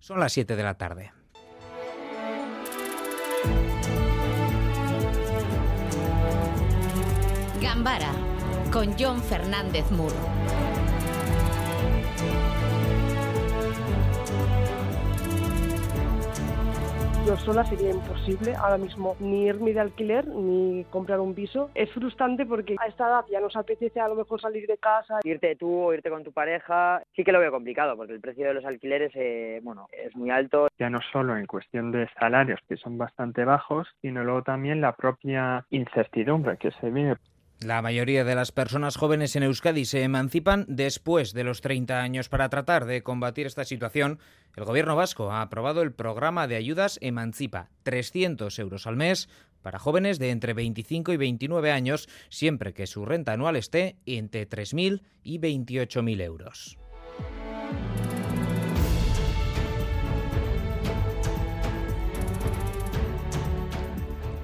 Son las 7 de la tarde. Gambara con John Fernández Muro. Yo sola sería imposible ahora mismo ni irme de alquiler ni comprar un piso. Es frustrante porque a esta edad ya nos apetece a lo mejor salir de casa. Irte tú o irte con tu pareja sí que lo veo complicado porque el precio de los alquileres eh, bueno, es muy alto. Ya no solo en cuestión de salarios que son bastante bajos, sino luego también la propia incertidumbre que se vive la mayoría de las personas jóvenes en Euskadi se emancipan después de los 30 años. Para tratar de combatir esta situación, el Gobierno vasco ha aprobado el programa de ayudas Emancipa, 300 euros al mes para jóvenes de entre 25 y 29 años, siempre que su renta anual esté entre 3.000 y 28.000 euros.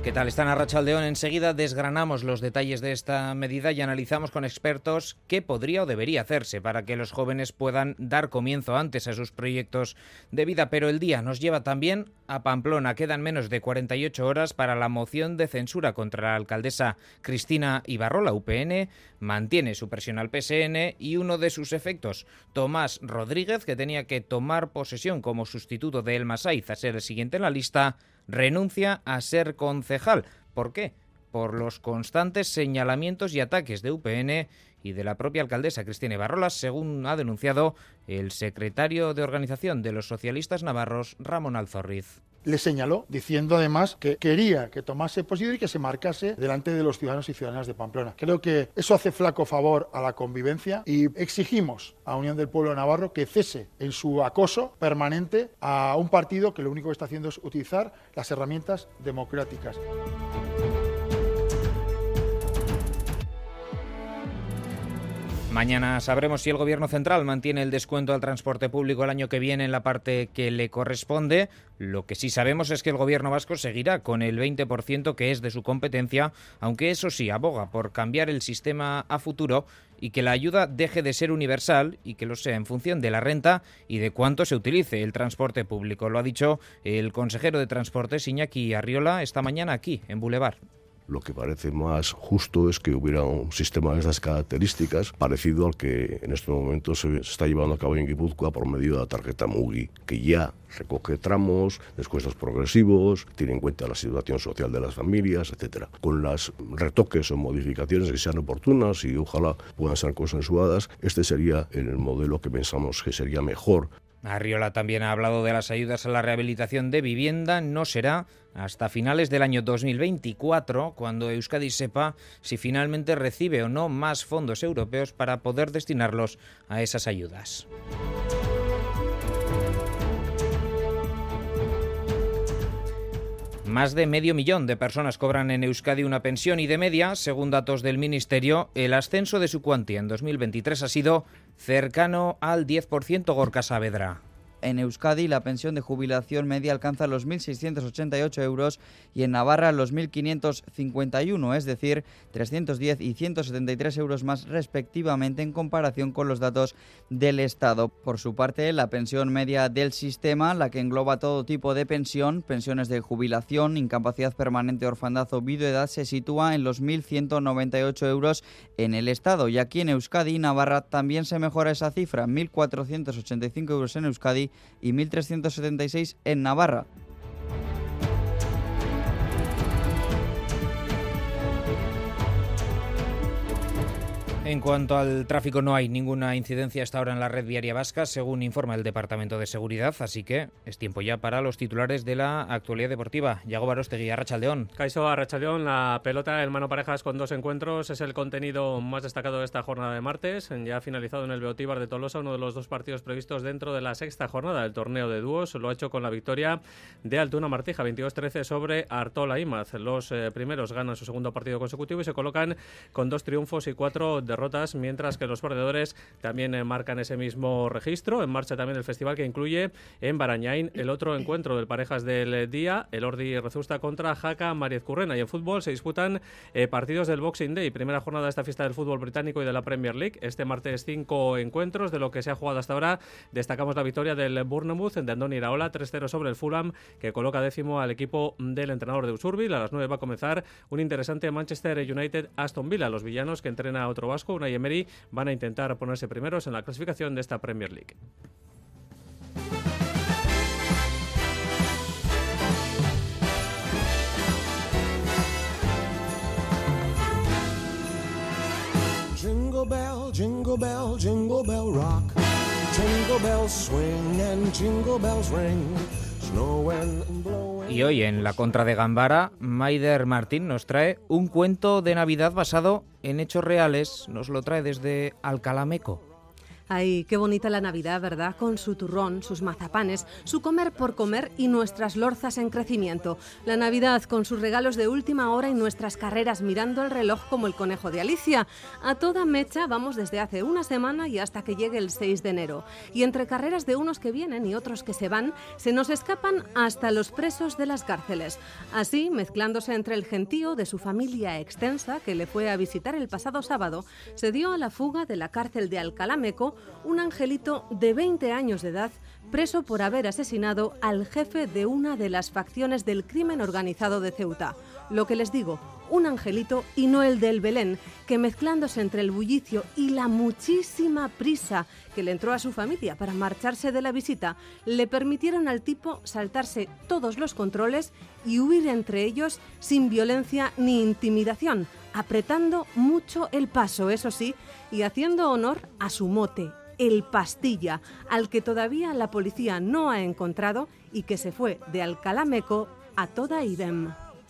¿Qué tal? Están a Rachaldeón. Enseguida desgranamos los detalles de esta medida y analizamos con expertos qué podría o debería hacerse para que los jóvenes puedan dar comienzo antes a sus proyectos de vida. Pero el día nos lleva también a Pamplona. Quedan menos de 48 horas para la moción de censura contra la alcaldesa Cristina Ibarrola. UPN mantiene su presión al PSN y uno de sus efectos, Tomás Rodríguez, que tenía que tomar posesión como sustituto de Elma Saiz a ser el siguiente en la lista, renuncia a ser concejal. ¿Por qué? Por los constantes señalamientos y ataques de UPN y de la propia alcaldesa Cristina Barrolas, según ha denunciado el secretario de organización de los socialistas navarros, Ramón Alzorriz le señaló, diciendo además que quería que tomase posición y que se marcase delante de los ciudadanos y ciudadanas de Pamplona. Creo que eso hace flaco favor a la convivencia y exigimos a Unión del Pueblo Navarro que cese en su acoso permanente a un partido que lo único que está haciendo es utilizar las herramientas democráticas. Mañana sabremos si el Gobierno central mantiene el descuento al transporte público el año que viene en la parte que le corresponde. Lo que sí sabemos es que el Gobierno vasco seguirá con el 20% que es de su competencia, aunque eso sí aboga por cambiar el sistema a futuro y que la ayuda deje de ser universal y que lo sea en función de la renta y de cuánto se utilice el transporte público. Lo ha dicho el consejero de Transportes Iñaki Arriola esta mañana aquí en Boulevard. Lo que parece más justo es que hubiera un sistema de estas características parecido al que en este momento se está llevando a cabo en Guipúzcoa por medio de la tarjeta MUGI, que ya recoge tramos, descuentos progresivos, tiene en cuenta la situación social de las familias, etcétera. Con las retoques o modificaciones que sean oportunas y ojalá puedan ser consensuadas, este sería el modelo que pensamos que sería mejor Arriola también ha hablado de las ayudas a la rehabilitación de vivienda. No será hasta finales del año 2024 cuando Euskadi sepa si finalmente recibe o no más fondos europeos para poder destinarlos a esas ayudas. Más de medio millón de personas cobran en Euskadi una pensión y de media, según datos del Ministerio, el ascenso de su cuantía en 2023 ha sido cercano al 10% Gorka Saavedra. En Euskadi la pensión de jubilación media alcanza los 1.688 euros y en Navarra los 1.551, es decir, 310 y 173 euros más respectivamente en comparación con los datos del Estado. Por su parte, la pensión media del sistema, la que engloba todo tipo de pensión, pensiones de jubilación, incapacidad permanente, orfandad o viudedad, se sitúa en los 1.198 euros en el Estado. Y aquí en Euskadi y Navarra también se mejora esa cifra, 1.485 euros en Euskadi y 1.376 en Navarra. En cuanto al tráfico, no hay ninguna incidencia hasta ahora en la red viaria vasca, según informa el Departamento de Seguridad, así que es tiempo ya para los titulares de la actualidad deportiva. Yago Barostegui, Arrachaldeón. Caiso Arrachaldeón, la pelota en mano parejas con dos encuentros es el contenido más destacado de esta jornada de martes. Ya ha finalizado en el Beotíbar de Tolosa uno de los dos partidos previstos dentro de la sexta jornada del torneo de dúos. Lo ha hecho con la victoria de Altuna Martija, 22-13 sobre Artola Imaz. Los eh, primeros ganan su segundo partido consecutivo y se colocan con dos triunfos y cuatro derrotas derrotas, mientras que los perdedores también eh, marcan ese mismo registro. En marcha también el festival que incluye en Barañain el otro encuentro del parejas del día, el Ordi Rezusta contra Jaca Mariez Currena. Y en fútbol se disputan eh, partidos del Boxing Day, primera jornada de esta fiesta del fútbol británico y de la Premier League. Este martes cinco encuentros de lo que se ha jugado hasta ahora. Destacamos la victoria del Bournemouth de Andoni Iraola, 3-0 sobre el Fulham, que coloca décimo al equipo del entrenador de Usurbil. A las 9 va a comenzar un interesante Manchester United Aston Villa. Los villanos que entrena otro vasco, una Emery, van a intentar ponerse primeros en la clasificación de esta Premier League. Jingle bell, jingle bell, jingle bell rock. Jingle bells swing and jingle bells ring. Snowing and. Y hoy en la contra de Gambara, Maider Martín nos trae un cuento de Navidad basado en hechos reales. Nos lo trae desde Alcalameco. Ay, qué bonita la Navidad, ¿verdad? Con su turrón, sus mazapanes, su comer por comer y nuestras lorzas en crecimiento. La Navidad con sus regalos de última hora y nuestras carreras mirando el reloj como el conejo de Alicia. A toda mecha vamos desde hace una semana y hasta que llegue el 6 de enero. Y entre carreras de unos que vienen y otros que se van, se nos escapan hasta los presos de las cárceles. Así, mezclándose entre el gentío de su familia extensa que le fue a visitar el pasado sábado, se dio a la fuga de la cárcel de Alcalameco un angelito de 20 años de edad preso por haber asesinado al jefe de una de las facciones del crimen organizado de Ceuta. Lo que les digo, un angelito y no el del Belén, que mezclándose entre el bullicio y la muchísima prisa que le entró a su familia para marcharse de la visita, le permitieron al tipo saltarse todos los controles y huir entre ellos sin violencia ni intimidación, apretando mucho el paso, eso sí, y haciendo honor a su mote, el pastilla, al que todavía la policía no ha encontrado y que se fue de Alcalameco a toda idem.